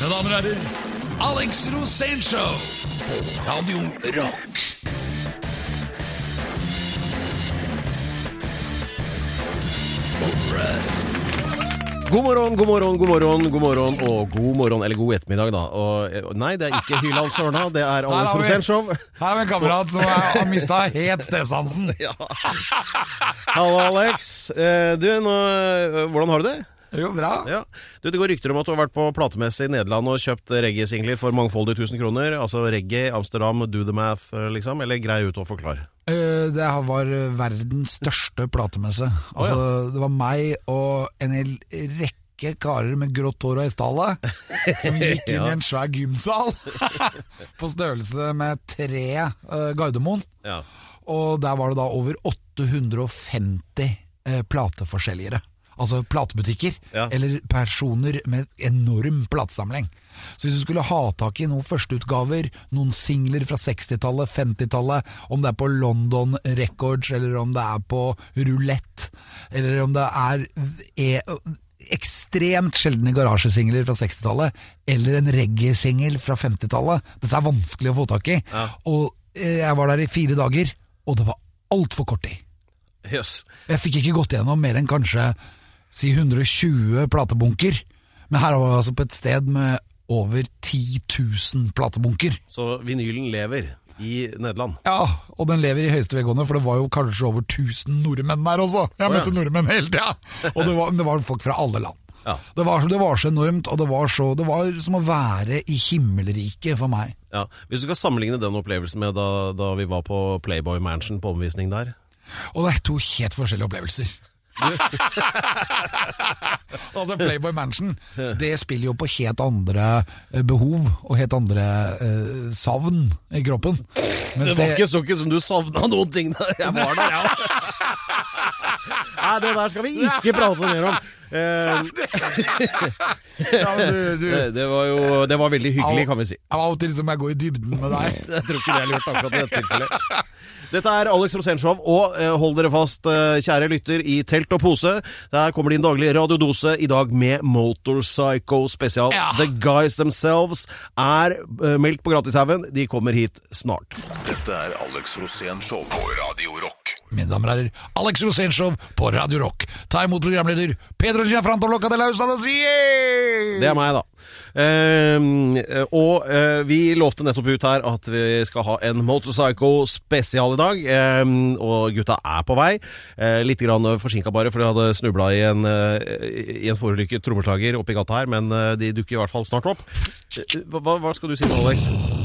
Mine damer og herrer, Alex Rosénshow på Radio Rock. God morgen, god morgen, god morgen, god morgen og god morgen, eller god ettermiddag, da. Og, eh, nei, det er ikke Hyland Sørna, det er Alex Rosénshow. Her har vi en kamerat som har mista helt stedsansen. Ja. Hallo, Alex. Eh, Du, nå, eh, hvordan har du det? Jo, bra. Ja. Du, Det går rykter om at du har vært på platemesse i Nederland og kjøpt reggae-singler for mangfoldige tusen kroner. Altså reggae, Amsterdam, do the math, eh, liksom. Eller grei ut og forklar. Eh, Det var verdens største platemesse. Altså, Det var meg og en hel rekke karer med grått hår og hestehale som gikk inn i en svær gymsal på størrelse med tre eh, Gardermoen. Ja. Og der var det da over 850 eh, plateforselgere. Altså platebutikker, Ja. eller personer med enorm platesamling. Så hvis du skulle ha tak i noen førsteutgaver, noen singler fra 60-tallet, 50-tallet, om det er på London Records, eller om det er på Roulette, eller om det er e ekstremt sjeldne garasjesingler fra 60-tallet, eller en reggae-singel fra 50-tallet Dette er vanskelig å få tak i. Og eh, jeg var der i fire dager, og det var altfor kort tid. Yes. Jeg fikk ikke gått gjennom mer enn kanskje si 120 platebunker. Men her var vi altså på et sted med over 10 000 platebunker. Så vinylen lever i Nederland. Ja, og den lever i høyeste velgående, for det var jo kanskje over 1000 nordmenn der også. Jeg Å, ja. møtte nordmenn hele tida! Og det var, det var folk fra alle land. Ja. Det, var, det var så enormt, og det var, så, det var som å være i himmelriket for meg. Ja. Hvis du skal sammenligne den opplevelsen med da, da vi var på Playboy Mansion på omvisning der Og det er to helt forskjellige opplevelser. altså Playboy Mansion Det spiller jo på helt andre eh, behov og helt andre eh, savn i kroppen. Mens Det var ikke så ikke som du savna noen ting da Jeg var der, ja. Nei, det der skal vi ikke prate mer om. Eh, ja, du, du, det, det var jo Det var veldig hyggelig, kan vi si. Av og til så må jeg gå i dybden med deg. Jeg tror ikke det er lurt akkurat i dette tilfellet. Dette er Alex Rosénshow, og eh, hold dere fast, eh, kjære lytter, i telt og pose. Der kommer din daglige radiodose, i dag med Motorpsycho spesial. Ja. The Guys Themselves er eh, meldt på Gratishaugen. De kommer hit snart. Dette er Alex Rosenshov på Radio Rock. Mine damer og herrer, Alex Rosénshow på Radio Rock. Ta imot programleder Pedro Giafranto de la Ustadosie! Det er meg, da. Eh, og eh, vi lovte nettopp ut her at vi skal ha en Motorpsycho spesial i dag. Eh, og gutta er på vei. Uh, litt forsinka bare, for de hadde snubla i en, eh, i en forulykket trommeslager oppi gata her. Men eh, de dukker i hvert fall snart opp. Eh, Hva, hva skal du si nå, Alex?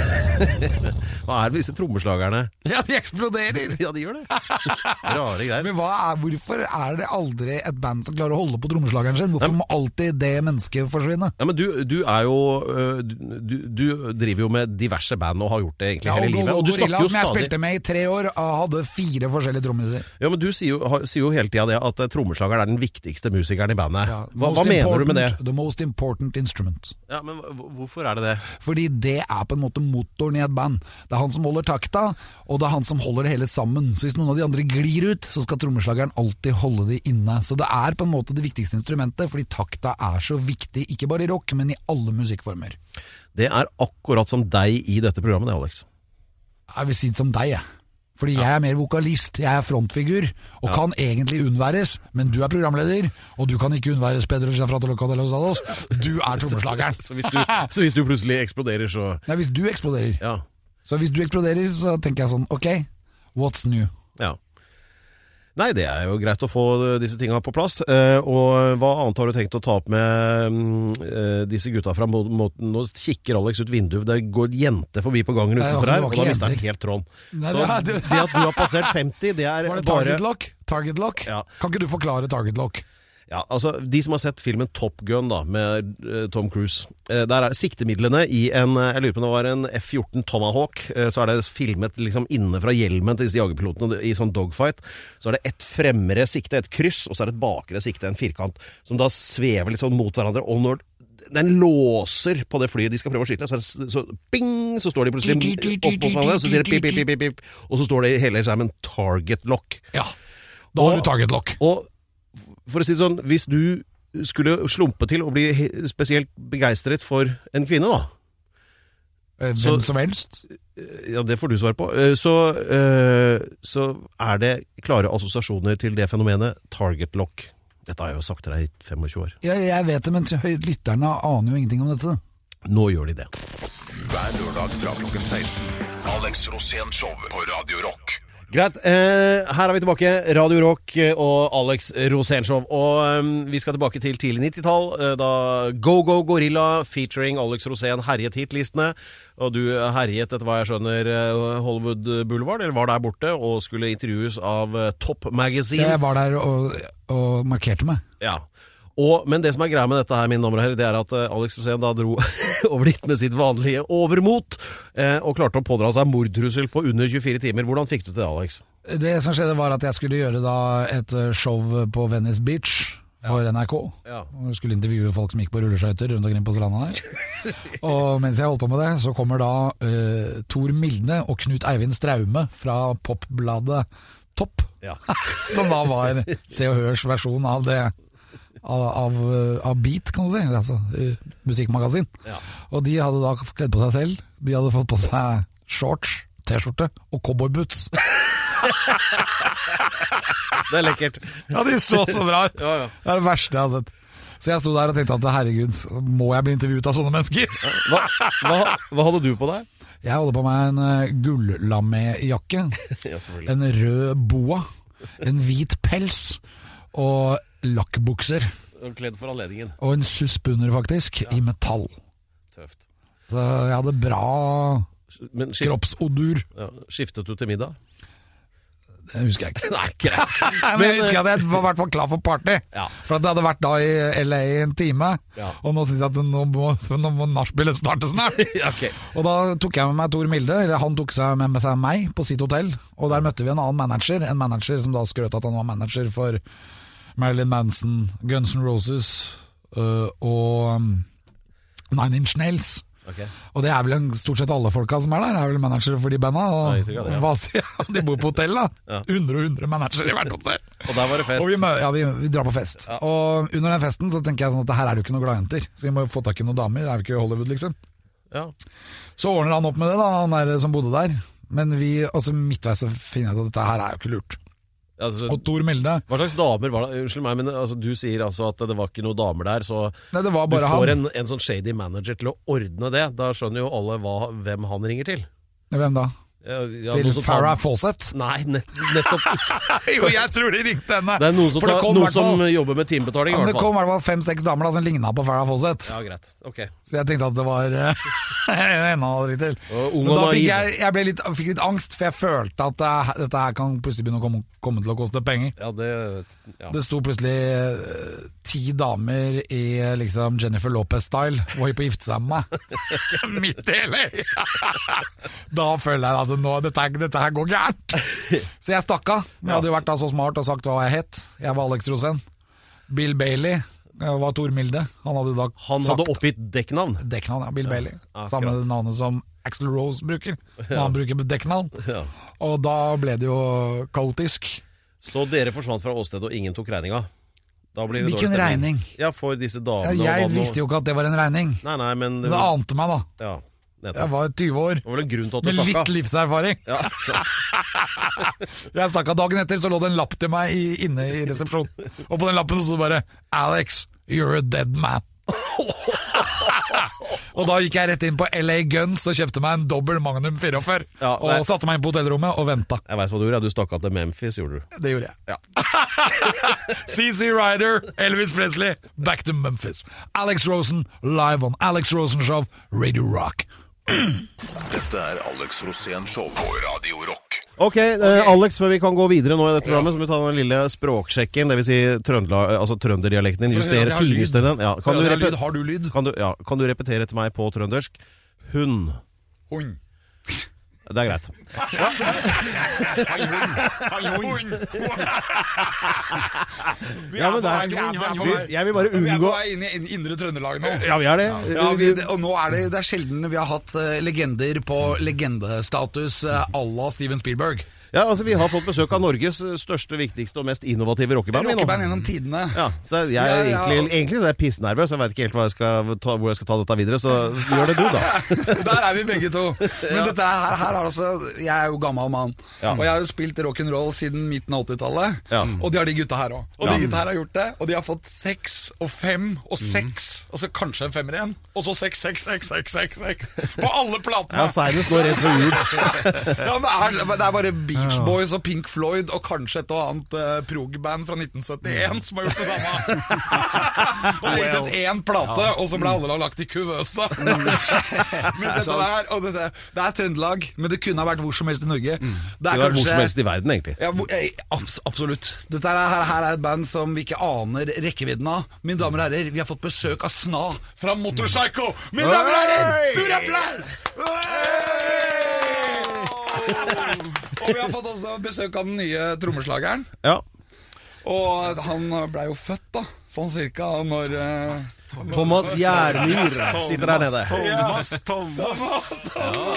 hva er det med disse trommeslagerne? Ja, de eksploderer! Ja, de gjør det. Rare greier. Men hva er, hvorfor er det aldri et band som klarer å holde på trommeslageren sin? Hvorfor må alltid det mennesket forsvinne? Ja, men du, du er jo øh, du, du driver jo med diverse band og har gjort det egentlig Ja, hele livet. Og du snakker jo som jeg stadig spilte med i tre år, hadde fire forskjellige trommiser. Ja, men Du sier jo, har- sier jo hele tida det at eh, trommeslageren er den viktigste musikeren i bandet. Ja, hva, hva mener du med det? The most important instrument. Ja, men Hvorfor er det det? Fordi det er på en måte motoren i et band. Det er han som holder takta, og det er han som holder det hele sammen. Så hvis noen av de andre glir ut, så skal trommeslageren alltid holde de inne. Så det er på en måte det viktigste instrumentet, fordi takta er så viktig, ikke bare i rock, men i alle musikkformer. Det er akkurat som deg i dette programmet, det, Alex. Jeg vil si det som deg, jeg. Fordi jeg er mer vokalist, jeg er frontfigur, og kan egentlig unnværes, men du er programleder, og du kan ikke unnværes, Pedro Giafrato Loca de. Du er trommeslageren. Så hvis, du, så hvis du plutselig eksploderer, så Nei, hvis du eksploderer. Ja. Så hvis du eksploderer, så tenker jeg sånn, ok, what's new? ja. Nei, det er jo greit å få disse tinga på plass. Eh, og hva annet har du tenkt å ta opp med mm, eh, disse gutta fra mo- Nå kikker Alex ut vinduet, det går jente forbi på gangen utenfor her, og da mister han helt tråden. Så det det at du har passert 50, det er Var det bare target lock? Target lock? Ja. Kan ikke du forklare target lock? Ja, altså De som har sett filmen Top Gun da med uh, Tom Cruise uh, Der er siktemidlene i en uh, Jeg lurer på om det var en F-14 Tomahawk. så er det filmet liksom inne fra hjelmen til disse jagerpilotene i sånn dogfight. Så er det et fremre sikte, et kryss, og så er det et bakre sikte, en firkant, som da svever litt sånn mot hverandre. Og når den låser på det flyet de skal prøve å skyte, så, det, så bing, så står de plutselig opp mot hverandre, og så sier det pip, pip, pip, pip, og så står det i hele skjermen 'target lock'. Ja, da har du target lock. Og for å si det sånn, hvis du skulle slumpe til å bli spesielt begeistret for en kvinne, da. Hvem Så- som helst. Ja, det får du svar på. Eh, Så, eh, så er det klare assosiasjoner til det fenomenet target lock. Dette har jeg jo sagt til deg i 25 år. Ja, jeg vet det, men lytterne aner jo ingenting om dette. Nå gjør de det. Hver lørdag fra klokken 16. Alex Rosén Show på Radio Rock. Greit. Eh, her er vi tilbake. Radio Rock eh, og Alex Rosénshow. Og eh, vi skal tilbake til tidlig 90-tall, eh, da Go Go Gorilla featuring Alex Rosén herjet hitlistene. Og du herjet, etter hva jeg skjønner, eh, Hollywood Boulevard, eller var der borte, og skulle intervjues av eh, Top Magazine. Jeg var der og, og markerte meg. Ja. Og, men det som er greia med dette her, mine damer og herrer, det er at eh, Alex Rosén da dro over dit med sitt vanlige overmot, eh, og klarte å pådra seg mordtrussel på under 24 timer. Hvordan fikk du til det, Alex? Det som skjedde var at jeg skulle gjøre da et eh, show på Venice Beach for NRK. Ja. Og jeg skulle intervjue folk som gikk på rulleskøyter rundt omkring på stranda der. Og mens jeg holdt på med det, så kommer da uh, Tor Milne og Knut Eivind Straume fra popbladet Topp, Ja. som da var Se og Hørs versjon av det av, av, av Beat, kan du si. Altså eh, musikkmagasin. Ja. Og de hadde da kledd på seg selv. De hadde fått på seg shorts, T-skjorte og cowboyboots. Det er lekkert. Ja, de så så bra ut. Ja, ja. Det er det verste jeg har sett. Så jeg sto der og tenkte at herregud, må jeg bli intervjuet av sånne mennesker? Hva, hva, hva hadde du på deg? Jeg holder på meg en uh, gullaméjakke, Ja, en rød boa, en hvit pels og lakkbukser. Kledd for anledningen. Og en susp under, faktisk, i metall. Tøft. Så jeg hadde bra Men skift, kroppsodur. ja, skiftet du til middag? Det husker jeg ikke. Nei, greit. Men jeg husker at jeg var i hvert fall klar for party. Ja. For det hadde vært da i LA i en time, Ja. og nå synes jeg at nå må, nå må nachspielet starte snart. Ja, ok. Og da tok jeg med meg Tor Milde, eller han tok seg med, med seg meg på sitt hotell. Og der møtte vi en annen manager, en manager som da skrøt at han var manager for Marilyn Manson, Guns N' Roses uh, og um, Nine Inch Nails. Okay. Og det er vel en- stort sett alle folka som er der, er vel managere for de banda. Og, det, ja. de bor på hotell, da. Ja. 100 og 100 managere i hvert hotell. Og der var det fest. Og vi, ja, vi, vi drar på fest. Og under den festen så tenker jeg sånn at her er det jo ikke noen gladjenter. Så vi må jo få tak i noen damer. Det er jo ikke Hollywood, liksom. Ja. Så ordner han opp med det, da, han der som bodde der. Men vi, altså midtveis så finner jeg ut at dette her er jo ikke lurt. Altså, Og Tor Milde hva slags damer var det? Unnskyld meg, men altså, du sier altså at det var ikke noen damer der, så Nei, det var du får en, en sånn shady manager til å ordne det. Da skjønner jo alle hva, hvem han ringer til. Hvem da? Ja, Til Farah tar- Fawcett? Nei, nett, nettopp ikke. jo, jeg tror de ringte henne! Det er noen som, tar, noen som jobber med timebetaling, Ja, men det kom i hvert fall fem-seks damer da som ligna på Farah Fawcett. Ja, greit. Ok. Så jeg tenkte at det var eh, en han hadde litt til. Og Men da fikk jeg, jeg ble litt, fikk litt angst, for jeg følte at det, dette her kan plutselig begynne å komme, komme til å koste penger. Ja, det ja. Det sto plutselig eh, ti damer i eh, liksom Jennifer Lopez-style og holdt på å gifte seg med meg. Midt i LA! da føler jeg at nå, dette, dette her går gærent. Så jeg stakk av. Men Jeg hadde jo vært da så smart og sagt hva jeg het. Jeg var Alex Rosén. Bill Bailey var Tor Milde. Han hadde da Han sagt hadde oppgitt dekknavn. dekknavn, ja. Bill Bailey. akkurat. Samme navnet som Axel Rose bruker. når Han bruker dekknavn. Ja. Og da ble det jo kaotisk. Så dere forsvant fra åstedet, og ingen tok regninga? Det Hvilken regning? Ja, for disse damene. ja, jeg og, visste jo ikke at det var en regning. Nei, nei, men Men det ante meg, da. Ja, Jeg var 20 år, var med litt livserfaring. Ja, sant. Jeg snakka dagen etter, så lå det en lapp til meg i, inne i resepsjonen. Og på den lappen sto det bare 'Alex, you're a dead man'. og da gikk jeg rett inn på LA Guns og kjøpte meg en dobbel Magnum 44. Ja, og satte meg inn på hotellrommet og venta. Jeg veit hva du gjorde. Du stakk av til Memphis, gjorde du. Det gjorde jeg. CC Ryder, Elvis Presley, back to Memphis. Alex Rosen, live on Alex Rosen Show, Radio Rock. Dette er Alex Rosén Show på Radio Rock. Ok, eh, Alex, før vi kan gå videre nå i dette programmet, så må vi ta den lille språksjekken. Dvs. Si trøndela, altså trønderdialekten din. Justere, lyd. den. Ja. Kan, du har. Du lyd? kan, du, ja, kan du repetere etter meg på trøndersk? Hund. Hund. Det er greit. Ja, men det er- Vi- Jeg vil bare Vi er på unngå vei inn i indre Trøndelag nå. Ja, vi er det. Ja, vi, det- og nå er det, det er sjelden vi har hatt eh, legender på legendestatus uh, à la Steven Spielberg. Ja, altså Vi har fått besøk av Norges største, viktigste og mest innovative rockeband. Rockeband gjennom tidene. Ja, så jeg er Ja, ja. egentlig, egentlig så er jeg pissnervøs. Jeg veit ikke helt jeg ta, hvor jeg skal ta dette videre, så gjør det du, da. Der er vi begge to. Men dette her, her er altså Jeg er jo gammel mann, og jeg har jo spilt rock'n'roll siden midten av 80-tallet. Ja. Og det har de gutta her òg. Og de gutta her har gjort det, og de har fått seks og fem og seks, og så kanskje en femmer igjen. Og så seks, seks, seks, seks, seks, på alle platene! Ja, Seinest nå rett før jul. Ja, men det, er, det er bare Beach Boys og Pink Floyd og kanskje et og annet uh, prog-band fra 1971 som har gjort det samme. og det gitt ut én plate, og så ble alle lagt i kuvøse. men der, og det er Trøndelag, men det kunne ha vært hvor som helst i Norge. Det Det er var hvor som helst i verden, egentlig. ja, hvor- eh, abs absolutt. Dette er, her, her er et band som vi ikke aner rekkevidden av. Mine damer og herrer, vi har fått besøk av Sna fra Motorpsycho! Mine damer og herrer, stor applaus! Og vi har fått også besøk av den nye trommeslageren. Ja. Og han blei jo født, da. Sånn cirka når eh, Thomas Gjermyr sitter der nede. Thomas, Thomas.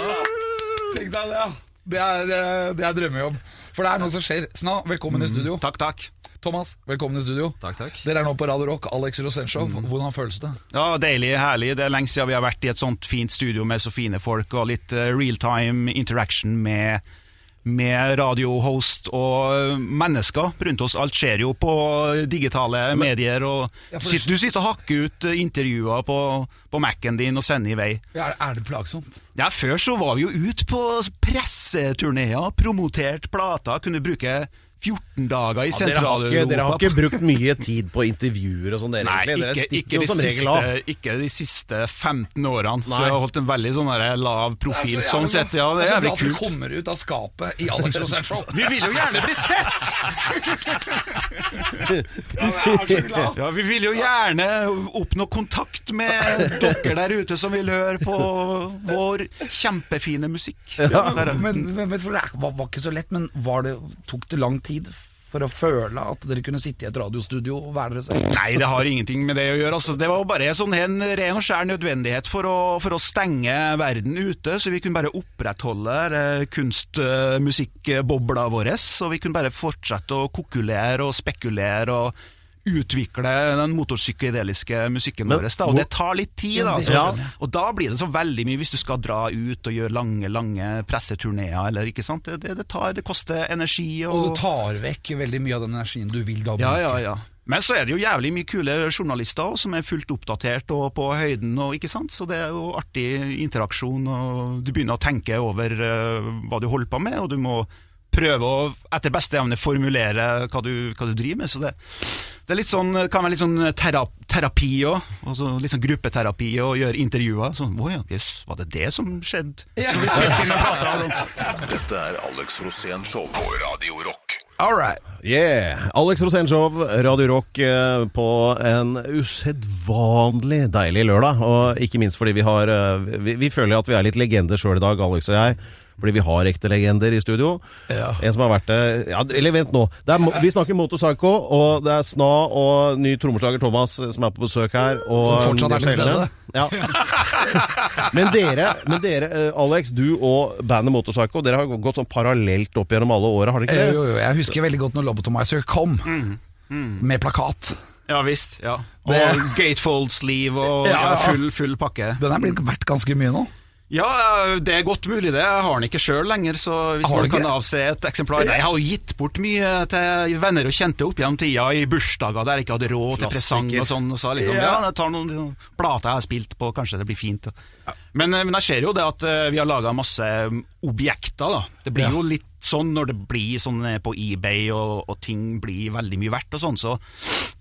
Tenk deg det, ja. Det er, eh, det er drømmejobb. For det er noe som skjer. Sna, velkommen i studio. Takk, takk. Thomas, velkommen i studio. Takk, takk. Dere er nå på Radio Rock, Alex Rosenshov. Hvordan føles det? Ja, Deilig, herlig. Det er lenge siden vi har vært i et sånt fint studio med så fine folk, og litt eh, real-time interaction med, med radiohost og eh, mennesker rundt oss. Alt skjer jo på digitale medier, og Ja, du sitter, du sitter og hakker ut eh, intervjuer på, på Mac-en din og sender i vei. Ja, er det plagsomt? Ja, Før så var vi jo ute på presseturneer, promotert plater, kunne bruke 14 dager i Ja, dere, har ikke, dere har ikke brukt mye tid på intervjuer og sånn, dere Nei, egentlig. Dere ikke, ikke, de som siste, ikke de siste 15 årene. Så jeg har holdt en veldig sånn lav profil. Så sånn sett, ja, det er så jævlig bra at du kommer ut av skapet i Alex Rosenshov. Vi vil jo gjerne bli sett! Ja, Vi vil jo gjerne oppnå kontakt med dere der ute som vil høre på vår kjempefine musikk. Ja, Men, men, men for det var, var ikke så lett, men var det, tok det lang tid for å føle at dere kunne sitte i et radiostudio og være dere selv? Nei, det har ingenting med det å gjøre. Altså, det var bare sånn en ren og skjær nødvendighet for å, for å stenge verden ute, så vi kunne bare opprettholde kunstmusikkbobla vår. Og vi kunne bare fortsette å kokulere og spekulere og utvikle den motorpsykedeliske musikken Men vår. Da. Og det tar litt tid, da. Så, ja. Og da blir det så veldig mye hvis du skal dra ut og gjøre lange, lange presseturneer, eller ikke sant. Det, det, det, tar, det koster energi Og du tar vekk veldig mye av den energien du vil da bruke. ja, ja, ja. Men så er det jo jævlig mye kule journalister også, som er fullt oppdatert og på høyden, og ikke sant? så det er jo artig interaksjon. og Du begynner å tenke over uh, hva du holder på med, og du må prøve å etter beste evne formulere hva du, hva du driver med. så det, det er litt sånn, kan være litt sånn tera, terapi òg, litt sånn gruppeterapi og gjøre intervjuer. Sånn, å ja, jøss, var det det som skjedde? Ja. Dette er Alex Rosén Show på Radio Rock. All right. Yeah! Alex Rosénshow, Radio Rock eh, på en usedvanlig deilig lørdag. Og ikke minst fordi vi har eh, Vi, vi føler at vi er litt legender sjøl i dag, Alex og jeg. Fordi vi har ekte legender i studio. Ja. En som har vært det ja, Eller vent nå. Det er, vi snakker Motorpsycho, og det er Sna og ny trommeslager Thomas eh, som er på besøk her. Og Som fortsatt er til stede. Ja. men dere, men dere eh, Alex, du og bandet Motorpsycho, dere har gått sånn parallelt opp gjennom alle åra, har dere ikke Eh, det? Jo, jo, jeg husker veldig godt når Lobotomizer kom, med plakat. Ja visst. ja. Og Det- gatefold-sleeve og ja, ja. full, full pakke. Den er blitt verdt ganske mye nå. Ja, det er godt mulig det. Jeg har den ikke sjøl lenger, så hvis du noen kan avse et eksemplar Nei, Jeg har jo gitt bort mye til venner og kjente opp gjennom tida, i bursdager der jeg ikke hadde råd til presang og sånn. Og så liksom, Ja. ja, jeg tar noen plater jeg har spilt på, kanskje det blir fint. Men, eh, men jeg ser jo det at eh, vi har laga masse objekter, da. Det blir Ja. jo litt sånn når det blir sånn eh, på eBay og, og ting blir veldig mye verdt og sånn, så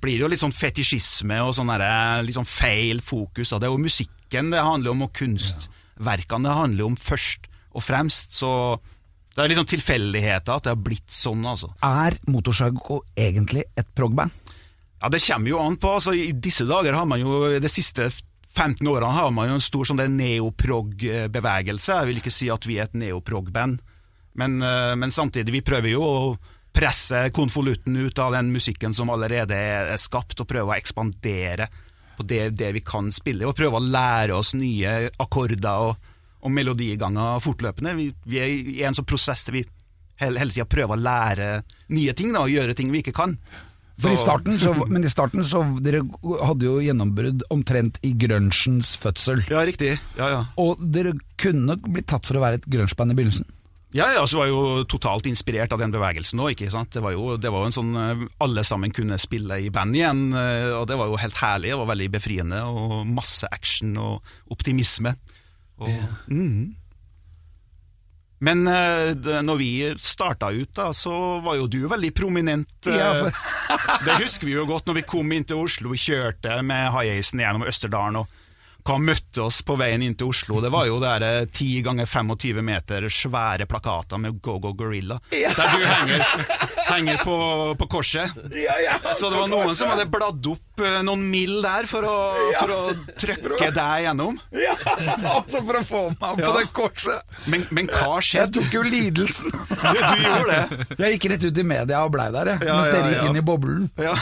blir det jo litt sånn fetisjisme og sånn litt sånn feil fokus. Og det er jo musikken det handler om, og kunstverkene det handler om først og fremst. Så det er sånn tilfeldigheter at det har blitt sånn, altså. Er Motorsago egentlig et prog-band? Ja, det kommer jo an på. altså I disse dager har man jo De siste 15 årene har man jo en stor sånn neoprog-bevegelse. Jeg vil ikke si at vi er et neoprog-band, men, eh, men samtidig, vi prøver jo å presse konvolutten ut av den musikken som allerede er skapt, og prøve å ekspandere på det, det vi kan spille, og prøve å lære oss nye akkorder og, og melodiganger fortløpende. Vi, vi er i en sånn prosess der vi hele, hele tida prøver å lære nye ting, da, og gjøre ting vi ikke kan. For i så, men i starten så Dere hadde jo gjennombrudd omtrent i grunchens fødsel. Ja, riktig. Ja, ja. Og dere kunne blitt tatt for å være et grunchband i begynnelsen. Ja, ja, så var jeg jo totalt inspirert av den bevegelsen òg. Det var jo, det var jo en sånn eh, Alle sammen kunne spille i band igjen, eh, og det var jo helt herlig. Det var veldig befriende, og masse action og optimisme. Og, Mhm. Men eh, når vi starta ut, da, så var jo du veldig prominent. Ja, for... det husker vi jo godt når vi kom inn til Oslo. Vi kjørte med high-acen gjennom Østerdalen. og hva møtte oss på veien inn til Oslo? Det var jo der eh, 10 ganger 25 meter svære plakater med Go Go Gorilla. Der du henger, henger på, på korset. Så det var noen som hadde bladd opp eh, noen mil der for å, for å trykke deg gjennom. Ja, altså for å få meg på Ja. det korset. Men, men hva Jeg tok jo lidelsen. Du, du gjorde det. Jeg gikk rett ut i media og blei der, jeg. Ja, mens ja, dere gikk ja. inn i boblen. Ja.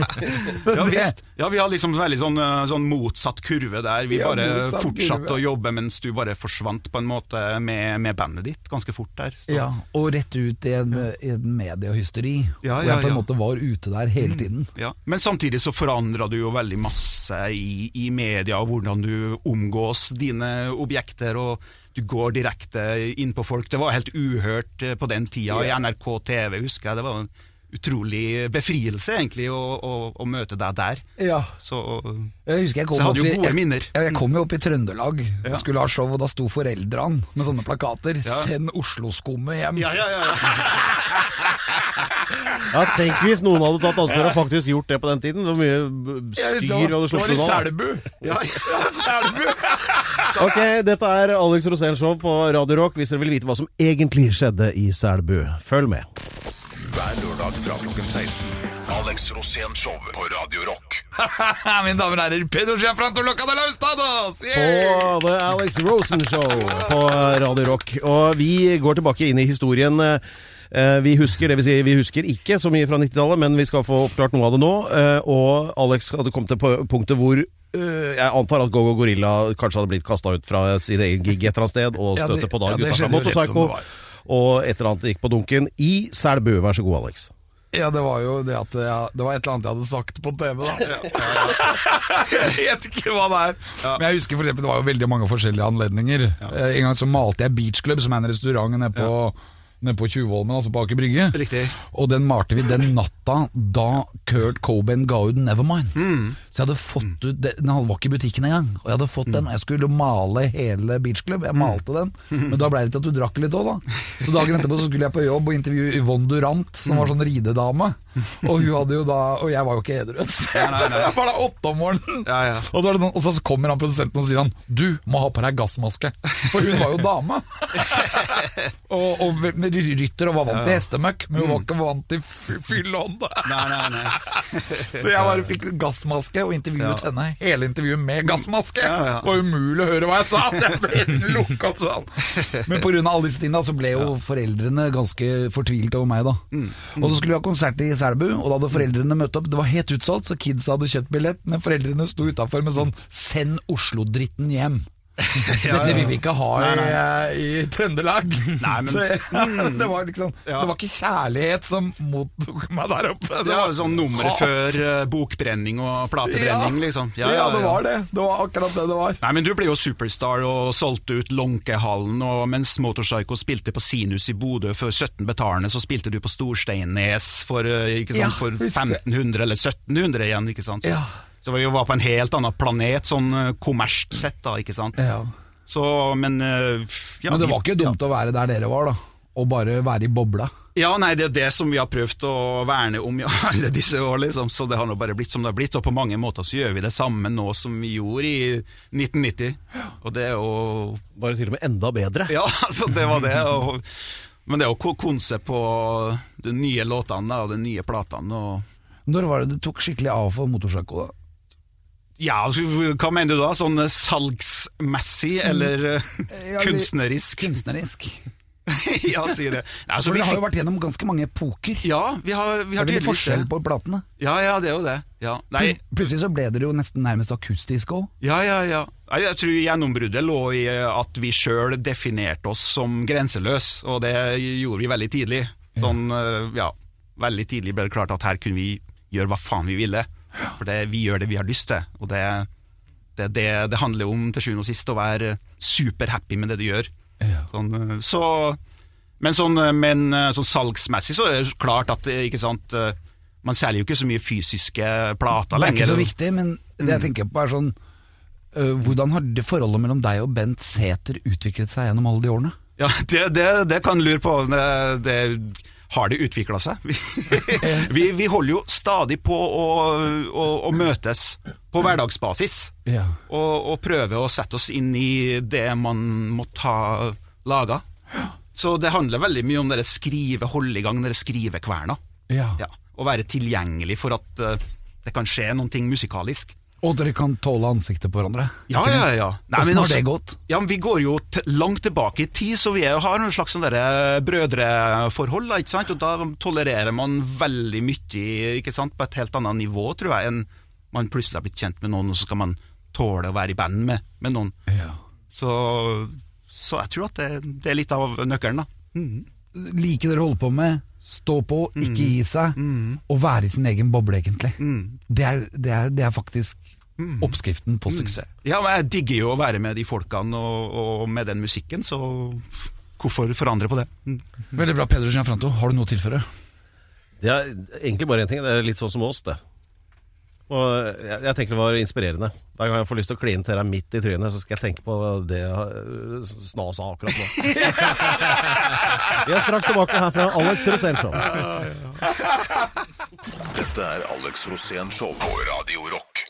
ja visst. Ja, vi har liksom veldig sånn, eh, sånn motsatt kurve der. Vi bare fortsatte å jobbe mens du bare forsvant på en måte med, med bandet ditt ganske fort der. Så. Ja, og rett ut i en, i en mediehysteri. Ja, hvor ja, jeg på en måte var ute der hele tiden. Ja. Men samtidig så forandra du jo veldig masse i, i media, og hvordan du omgås dine objekter. og du går direkte inn på folk. Det var helt uhørt eh, på den tida. I NRK TV husker jeg det var utrolig befrielse egentlig å, å, å møte deg der. Ja. Så Jeg husker jeg kom Så jeg hadde jo gode jeg, minner. Jeg, jeg kom jo opp i Trøndelag, Ja. skulle ha show, og da sto foreldrene med sånne plakater. Ja. 'Send Oslo-skummet hjem'. ja, ja, ja, ja. Ja, Tenk hvis noen hadde tatt ansvar og faktisk gjort det på den tiden. Så mye styr Ja, hadde var- hadde det var i unna. Selbu. ja, ja. Selbu! Ok, dette er Alex Rosén Show på Radio Rock. Hvis dere vil vite hva som egentlig skjedde i Selbu, følg med. Hver lørdag fra klokken 16. Alex Rosén Show på Radio Rock. Mine damer og herrer, Pedro Giafranto Loca de Laustados! På The Alex Rosen Show på Radio Rock. Og vi går tilbake inn i historien. Eh, Vi husker, det vil si, vi husker ikke så mye fra 90-tallet, men vi skal få oppklart noe av det nå. Eh, Og Alex hadde kommet til punktet hvor eh, jeg antar at Go-Go Gorilla kanskje hadde blitt kasta ut fra sin egen gig et eller annet sted, og Ja, det- støtte på Dag ja, det Motorpsycho. Og et eller annet gikk på dunken i Selbu. Vær så god, Alex. Ja, det var jo det at jeg, Det var et eller annet jeg hadde sagt på TV, da. jeg vet ikke hva det er. Men jeg husker for eksempel, det var jo veldig mange forskjellige anledninger. Eh, En gang så malte jeg Beach Club, som er en restaurant nede på, nede på Tjuvholmen, altså på Aker Brygge. Riktig. Og den malte vi den natta da Kurt Cobain ga ut Nevermind. Så jeg hadde fått ut det- Den var ikke i butikken engang. Og jeg hadde fått den, og jeg skulle male hele Beach Club. Jeg malte den, men da ble det til at du drakk litt òg, da. Så dagen etterpå så skulle jeg på jobb og intervjue Yvonne Durant, som var sånn ridedame. Og hun hadde jo da Og jeg var jo ikke edru. Jeg var da åtte om morgenen. Ja, ja. Og, noen, og så kommer han produsenten og sier han Du må ha på deg gassmaske. For hun var jo dame. og, og med rytter og var vant til hestemøkk, men hun var ikke vant til fy- fyllånd. Nei, nei, nei. Så jeg bare fikk gassmaske og intervjuet Ja. henne. Hele intervjuet med gassmaske. Det var umulig å høre hva jeg sa. Jeg ble lukka opp sånn. Men pga. alle disse tingene så ble jo foreldrene ganske fortvilte over meg, da. Mm. Og så skulle vi ha konsert i Selbu, og da hadde foreldrene møtt opp. Det var helt utsolgt, så kidsa hadde kjøpt billett, men foreldrene sto utafor med sånn 'Send Oslo-dritten hjem'. Dette vil vi ikke ha i, i Trøndelag. Nei, men- Så, det, var liksom, Ja. det var ikke kjærlighet som mottok meg der oppe. Det var sånn nummeret før eh, bokbrenning og platebrenning, liksom. Ja, det var det. Det var akkurat det det var. Nei, men Du ble jo superstar og solgte ut Lånkehallen, og mens Motorpsycho spilte på Sinus i Bodø for 17 betalende, så spilte du på Storsteinnes for, eh, Ja, sant, for 1500 eller 1700 igjen. ikke sant? Ja. Så vi var på en helt annen planet, sånn eh, kommersielt sett, da, ikke sant. Ja. Så, men eh, ja, Men det var ikke dumt å være der dere var, da. Og bare være i bobla. Ja, nei, det er det som vi har prøvd å verne om i alle disse år, liksom. Så det har nå bare blitt som det har blitt, og på mange måter så gjør vi det samme nå som vi gjorde i 1990. Og det er jo Bare til og med enda bedre. Ja, altså, det var det. Og, men det er jo ko- konsept på de nye låtene og de nye platene. Og Når var det du tok skikkelig av for motorsykkel, da? Ja, hva mener du da? Sånn salgsmessig eller eh, Ja, kunstnerisk? Kunstnerisk. ja, si det. Nei, altså, For vi har jo vært gjennom ganske mange epoker. ja, vi har, vi Det er litt forskjell det. på platene. Ja, ja, det er jo det. Ja. Plutselig så ble dere jo nesten nærmest akustisk òg. ja, ja, ja. Jeg tror gjennombruddet lå i at vi sjøl definerte oss som grenseløs, og det gjorde vi veldig tidlig. Sånn, eh, ja, Veldig tidlig ble det klart at her kunne vi gjøre hva faen vi ville. For det, vi gjør det vi har lyst til, og det, det, det, det handler om til sjuende og sist å være superhappy med det du gjør. Ja. Sånn, eh, så, men sånn, eh, men eh, sånn salgsmessig så er det klart at ikke sant, man selger jo ikke så mye fysiske plater lenger. Det er ikke så viktig, men det jeg tenker på er sånn Hvordan har det forholdet mellom deg og Bent Sæther utviklet seg gjennom alle de årene? Ja, det, det, det kan lure på. Det, det, har det utvikla seg? Vi, vi, holder jo stadig på å, å, å møtes på hverdagsbasis. Ja. Og, og prøve å sette oss inn i det man måtte ha laga. Så det handler veldig mye om dere skrive, holde i gang dere skrivekverna. Ja. Ja, og være tilgjengelig for at eh, det kan skje noen ting musikalisk. Og dere kan tåle ansiktet på hverandre? Ja, ja, ja. Nei, Hvordan men har det gått? Ja, men Vi går jo langt tilbake i tid, så vi er, har noen slags sånne brødreforhold. da, ikke sant? Og Da tolererer man veldig mye ikke sant? på et helt annet nivå, tror jeg, enn man plutselig har blitt kjent med noen, og så skal man tåle å være i band med, med noen. Ja. Så, så jeg tror at det, det er litt av nøkkelen, da. Mm. Like dere holder på med, stå på, ikke gi seg, og være i sin egen boble, egentlig. Mm. Det, er, det, er, det er faktisk oppskriften på suksess. Ja, men Jeg digger jo å være med de folkene og, og med den musikken, så hvorfor forandre på det? Mm. Veldig bra, Peder Gianfranto. Har du noe å tilføre? Det er egentlig bare én ting. Det er litt sånn som oss, det. Og jeg, jeg tenker det var inspirerende. Hver gang jeg får lyst til å kline til deg midt i trynet, så skal jeg tenke på det øh, Sna sa akkurat nå. Vi er straks tilbake her fra Alex Rosén Show. Dette er Alex Rosén Show på Radio Rock.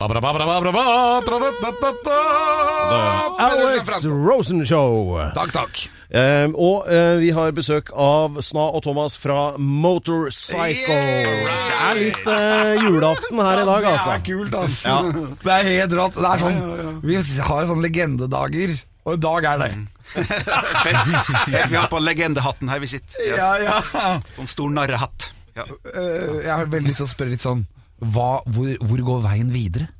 Alex Rosen Show. Takk, takk. Eh, og eh, vi har besøk av Sna og Thomas fra Motorcycle. Det er litt eh, julaften her i dag, altså. Det er kult, altså. Det er helt rått. Det er sånn, vi har sånne legendedager, og i dag er det. Fett. Fett, Vi har på legendehatten her vi sitter. Yes. Ja, ja. Sånn stor narrehatt. Ja. Eh, jeg har veldig lyst til å spørre litt sånn hva, hvor, hvor går veien videre?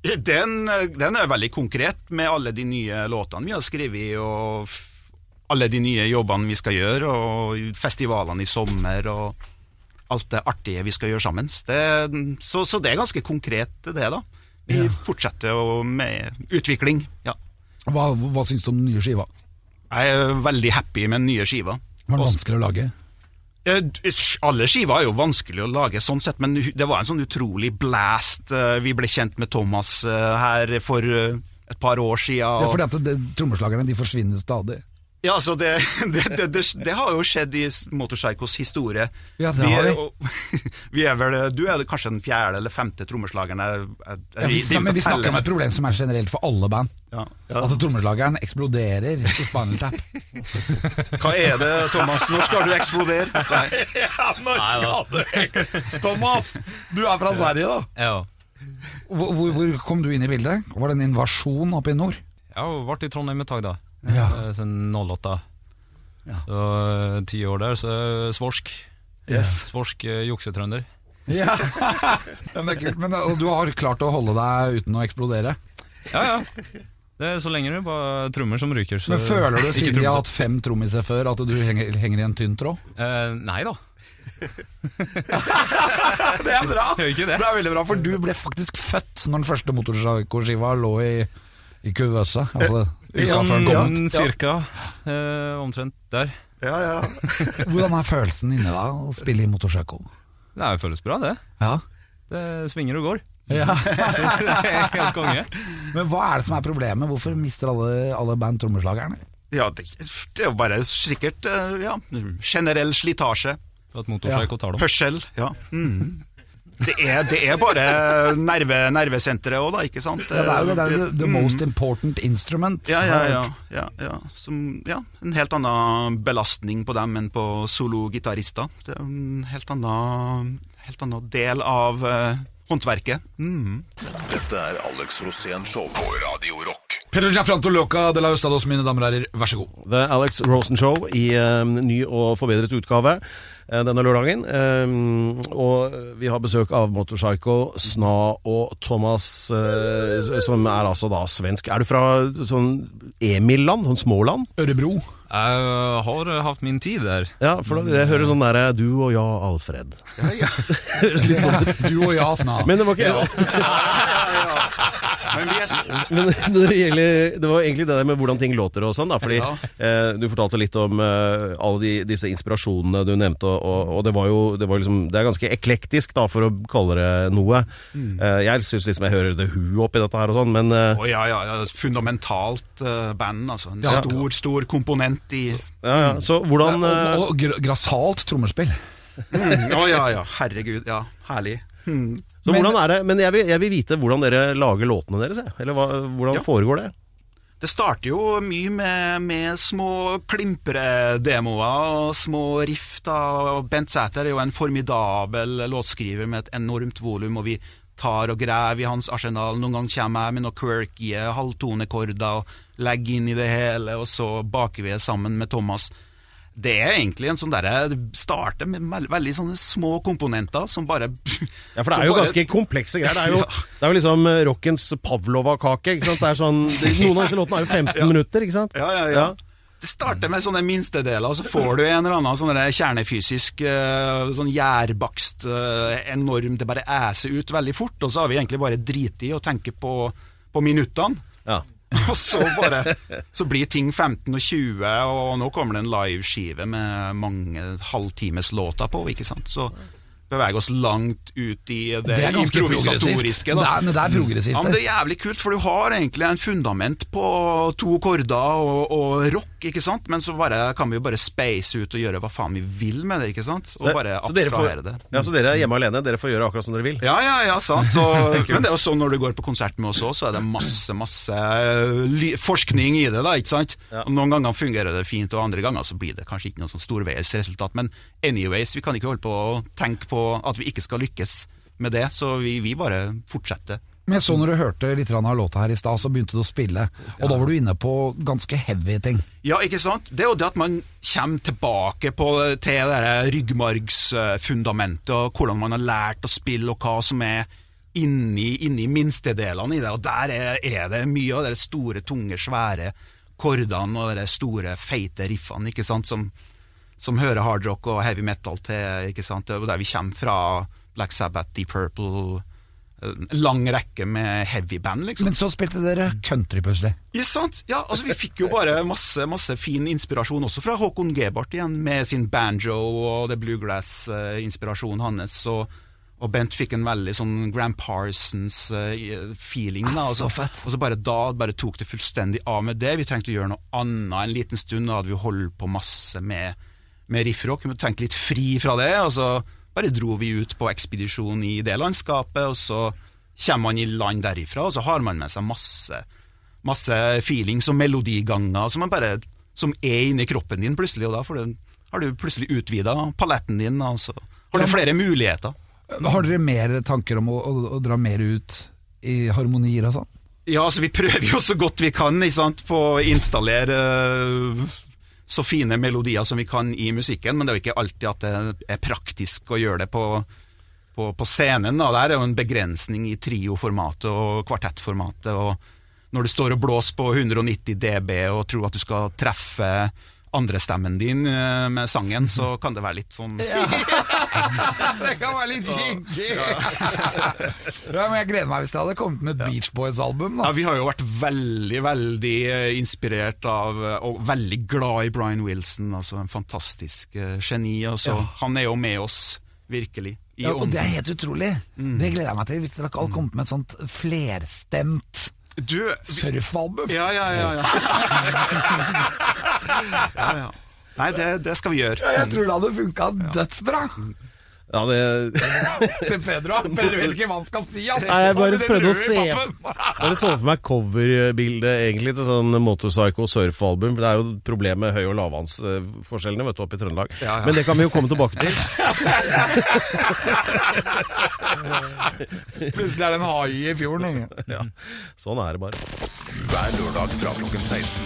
Den, den er veldig konkret med alle de nye låtene vi har skrevet, og alle de nye jobbene vi skal gjøre, og festivalene i sommer, og alt det artige vi skal gjøre sammen. Det, så, så det er ganske konkret, det, da. Vi fortsetter jo med utvikling. Ja. Hva, hva syns du om den nye skiva? Jeg er veldig happy med den nye skiva. Var den vanskelig å lage? Alle skiver er jo vanskelig å lage, sånn sett, men det var en sånn utrolig blast. Eh, Vi ble kjent med Thomas eh, her for eh, et par år siden. Ja, og- det, det, Trommeslagerne de forsvinner stadig. Ja, altså det, det, det, det, det har jo skjedd i Motorpsychos historie. Ja, det vi, har vi. og, vi er vel, du er kanskje den fjerde eller femte trommeslageren jeg, jeg, Ja, vi, men vi snakker om et problem som er generelt for alle band. Ja, ja. At trommeslageren eksploderer i Spinal Tap. Hva er det, Thomas? Når skal du eksplodere? Nei. Thomas, du er fra Sverige, da. Ja. Hvor, hvor, hvor kom du inn i bildet? Var det en invasjon oppe i nord? Jeg ble i Trondheim et tak, da. Ja. Eh, Siden 08. Ja. Så eh, ti år der, så er svorsk. Yes. Svorsk eh, juksetrønder. Ja. Men. Men du har klart å holde deg uten å eksplodere? Ja, ja. Det er så lenge det bare trommer som ryker. Så Men føler du, siden vi har hatt fem trommiser før, at du henger, henger i en tynn tråd? Eh, nei da. Det er bra! Det? Det er veldig bra, for du ble faktisk født når den første motorskiva lå i, i kuvøsa. Altså. Sånn cirka. Eh, omtrent der. Ja, ja. Hvordan er følelsen inne da, å spille i motorsjøko? Det er- føles bra, det. Ja. Det svinger og går. ja. det er helt konge. Men hva er det som er problemet? Hvorfor mister alle, alle band trommeslagerne? Ja, det, det er jo bare sikkert eh, ja, generell slitasje. For at motorpsycho tar dem. Hørsel. Ja. Mm. Det, er, det er bare nerve, nervesenteret òg, da, ikke sant? Ja, det er jo det, det er the, Mm. most important instrument. Ja, ja, ja. ja, ja. Som, ja. En helt annen belastning på dem enn på sologitarister. Det er en helt annen, helt annen del av uh, håndverket. Mm. Dette er Alex Rosén Show på Radio Rock. Pedro Gianfranto Loca de la Ustados, mine damer og herrer, vær så god. The Alex Rosen Show i uh, ny og forbedret utgave denne lørdagen. Eh, og vi har besøk av Motorpsycho, Sna og Thomas, eh, som er altså da svensk. Er du fra sånn Emil-land? Sånn småland? Ørebro. Jeg øh, har hatt min tid der. Ja, for da- jeg hører sånn derre Du og ja, Alfred. høres litt sånn ut. Du og ja, Sna. Men det var ikke ja. ja, ja, s- Men når det, gjelder, det var egentlig det der med hvordan ting låter og sånn, da. Fordi Ja. eh, du fortalte litt om eh, alle de, disse inspirasjonene du nevnte, og, og, og det var jo det, var liksom, det er ganske eklektisk, da, for å kalle det noe. Eh, jeg syns liksom jeg hører The Who oppi dette her og sånn, men eh, Å ja, ja, ja, fundamentalt eh, band, altså. En Ja. stor, stor komponent i ja, ja. Så hvordan eh, Og, og gr- grassat trommespill. Mm, Å ja, ja, herregud, ja, herlig. Mm. Så Men- hvordan er det, men jeg vil, jeg vil vite hvordan dere lager låtene deres. Eller hva, hvordan Ja. foregår det? Det starter jo mye med, med små klimpredemoer og små riff. da, Bent Sæther er jo en formidabel låtskriver med et enormt volum, og vi tar og graver i hans arsenal. Noen ganger kommer jeg med noen quirky halvtonekorder og legger inn i det hele, og så baker vi det sammen med Thomas. Det er egentlig en sånn derre Det starter med veldig sånne små komponenter som bare Ja, For det er jo bare- ganske komplekse greier. Det er jo, Ja. det er jo liksom eh, rockens pavlova-kake. ikke sant? Det er sånn, Noen av disse låtene er jo 15 minutter, ikke sant? Ja, ja, ja. Det starter med sånne minstedeler, så får du en eller annen sånn kjernefysisk eh, sånn gjærbakst eh, enorm Det bare æser ut veldig fort, og så har vi egentlig bare driti i å tenke på, på minuttene. Ja. Og så bare Så blir ting 15 og 20, og nå kommer det en liveskive med mange halvtimes låter på, ikke sant. Så beveger oss langt ut i det, Det improvisatoriske. Det Da. er, men det er progressivt. Ja, men Det er jævlig kult, for du har egentlig en fundament på to korder og, og rock, ikke sant? Men så bare, kan vi jo bare space ut og gjøre hva faen vi vil med det, ikke sant? Og bare så får- abstrahere det. Ja, Så dere er hjemme alene? Dere får gjøre akkurat som dere vil? Ja, ja, ja, sant. Så, men det er jo sånn når du går på konsert med oss òg, så er det masse, masse eh, ly forskning i det, da, ikke sant? Ja. Og Noen ganger fungerer det fint, og andre ganger så blir det kanskje ikke noe sånn storveies resultat. Men anyways, vi kan ikke holde på å tenke på at vi ikke skal lykkes med det, så vi, vi bare fortsetter. Men jeg så når du hørte litt av låta her i stad, så begynte du å spille. Og da var du inne på ganske heavy ting. Ja, ikke sant? Det er jo det at man kommer tilbake på, til det ryggmargsfundamentet, og hvordan man har lært å spille, og hva som er inni, inni minstedelene i det. Og der er, er det mye av de store, tunge, svære kordene og de store, feite riffene, ikke sant, som, som hører hardrock og heavy metal til, ikke sant. Er der vi kommer fra Black Sabbath, Deep Purple, lang rekke med heavyband, liksom. Men så spilte dere country plutselig. Ja, sant? Ja, altså Vi fikk jo bare masse masse fin inspirasjon også fra Håkon Gebhardt igjen, med sin banjo og det bluegrass-inspirasjonen hans. Og, og Bent fikk en veldig sånn Grand Parsons-feeling. da, og så, så fett. og så bare da bare tok det fullstendig av med det. Vi trengte å gjøre noe annet en liten stund. Da hadde vi holdt på masse med, med riffrock. Vi tenke litt fri fra det. og så bare dro vi ut på ekspedisjon i det landskapet, og så kommer man i land derifra, og så har man med seg masse masse feelings og melodiganger som, man bare, som er inni kroppen din plutselig, og da får du, har du plutselig utvida paletten din, og så har du flere muligheter. Har dere mer tanker om å, å, å dra mer ut i harmonier og sånn? Ja, altså vi prøver jo så godt vi kan på å installere så fine melodier som vi kan i musikken, men det er jo ikke alltid at det er praktisk å gjøre det på, på, på scenen. Da. Der er jo en begrensning i trioformatet og kvartettformatet. og Når du står og blåser på 190 dB og tror at du skal treffe andrestemmen din øh, med sangen, så kan det være litt sånn Det kan være litt kinkig! ja, men jeg gleder meg hvis det hadde kommet med et Beach Boys-album. Ja, Vi har jo vært veldig, veldig eh, inspirert av eh, og veldig glad i Brian Wilson. Altså En fantastisk eh, geni. Altså. Ja. Han er jo med oss, virkelig. I ja, Og det er helt utrolig. Det gleder jeg meg til. Hvis dere hadde kommet med et sånt flerstemt Du, vi, surfalbum. ja, ja, ja. ja. Nei, det, det skal vi gjøre. Jeg tror det hadde funka dødsbra. Ja, det Se Pedro, Pedro vet ikke hva han skal si. Altså. Nei, jeg bare prøvde å se. Bare så for meg coverbildet egentlig til sånn Motorpsycho surfalbum. For det er jo problemet problem med høy- og lavvannsforskjellene vet du, oppe i Trøndelag. Ja, ja. Men det kan vi jo komme tilbake til. Plutselig er det en hai i fjorden. Ja, sånn er det bare. Hver lørdag fra klokken 16.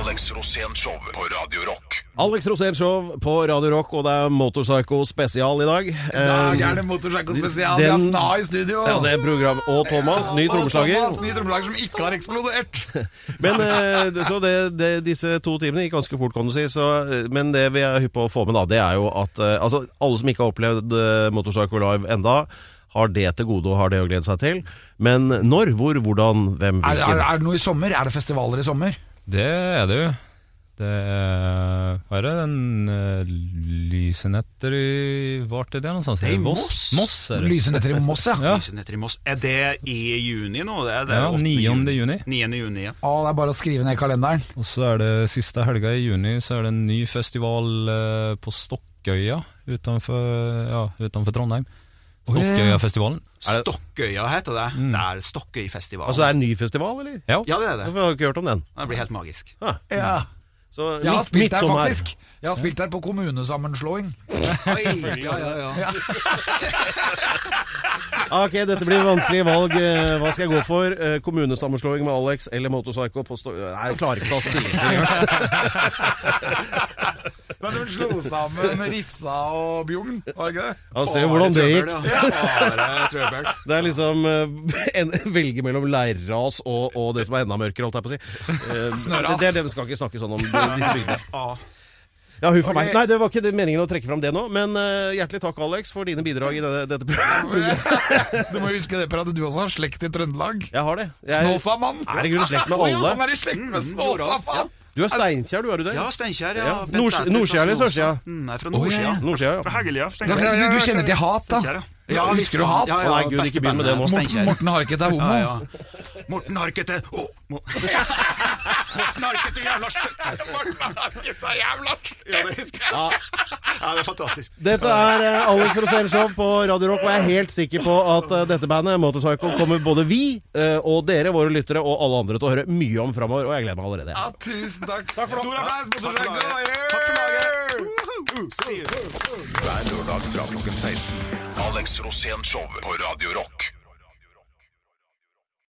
Alex Rosén Show på Radio Rock. Alex Rosén Show på Radio Rock, og det er Motorpsycho spesial i dag. I dag er det Motorpsycho spesial. Vi har Den- Sna i studio. Ja, det er program Og Thomas, ny trommeslager. Thomas, ny trommeslager som ikke har eksplodert. Men eh, så det, det, disse to timene gikk ganske fort, kan du si. Så, eh, men det vi er hypp på å få med, da, det er jo at eh, altså, alle som ikke har opplevd eh, Motorpsycho Live enda, har det til gode og har det å glede seg til. Men når, hvor, hvordan, hvem, Er, er, er det noe i sommer? Er det festivaler i sommer? Det er det jo. Det er er det? Den uh, Lysenetter i Vart er det sånt? Det er i Moss. Moss er det. Lysenetter i Moss, ja. Ja. Lysenetter i Moss. Er det i juni nå? Det er det Ja, 8. 9. juni. 9. juni, ja. Å, det er bare å skrive ned i kalenderen. Og så er det siste helga i juni, så er det en ny festival uh, på Stokkøya utenfor, ja, utenfor Trondheim. Stokkøyafestivalen. Stokkøya heter det. Det er Stokkøyfestivalen. Altså det er en ny festival, eller? Ja. Ja, det er det. Hvorfor har du ikke hørt om den? Den blir helt magisk. Ah, Ja. Så Jeg har midt- spilt der, faktisk. Jeg har spilt der på kommunesammenslåing. Oi, ja, ja, ja. Ok, dette blir vanskelige valg. Eh, Hva skal jeg gå for? Eh, Kommunesammenslåing med Alex eller Motorpsycho. Nei, jeg klarer ikke å ta stilling til det engang. Da slo sammen Rissa og Bjugn, var det ikke det? Ja, se hvordan det gikk. Det er liksom eh, en, velge mellom leirras og, og det som er enda mørkere, holdt jeg på å si. Snøras. Det, det, det skal ikke snakke sånn om de- disse bygdene. Ja. Ja, huff okay. Meg. Nei, det var ikke meningen å trekke fram det nå, men uh, hjertelig takk, Alex, for dine bidrag i dette, dette programmet. Du må huske det, Per, at du også har slekt i Trøndelag. Jeg har det. Jeg Snåsamann. er i grunnen slekt med alle. ja. Han er i slekt med Snåsamann. Du er Steinkjer, du, er du det? Ja, Steinkjer. Ja. Ja. Nordsida eller sørsida? Mm, er fra ja, nordsida. ja. Ja. Fra. Ja, du, du kjenner til hat, da? Ja. Husker du hat? Ja, ja, Nei, Gud, ikke begynn med det nå. Morten, Steinkjer. Morten Harket er homo. Ja, ja. Morten Harket er oh, Mo- Morten Harket er jævla stygg. Morten Harket er jævla Ja, det husker jeg. Ja, det er fantastisk. Dette er eh, Alex Show på Radio Rock, og jeg er helt sikker på at eh, dette bandet, Motorcycle, kommer både vi eh, og dere, våre lyttere, og alle andre til å høre mye om framover, og jeg gleder meg allerede. Ja, tusen takk. Takk for Stor applaus, Motorcycle! Takk for laget. Hver lørdag fra klokken 16. Alex Rosén Show på Radio Rock.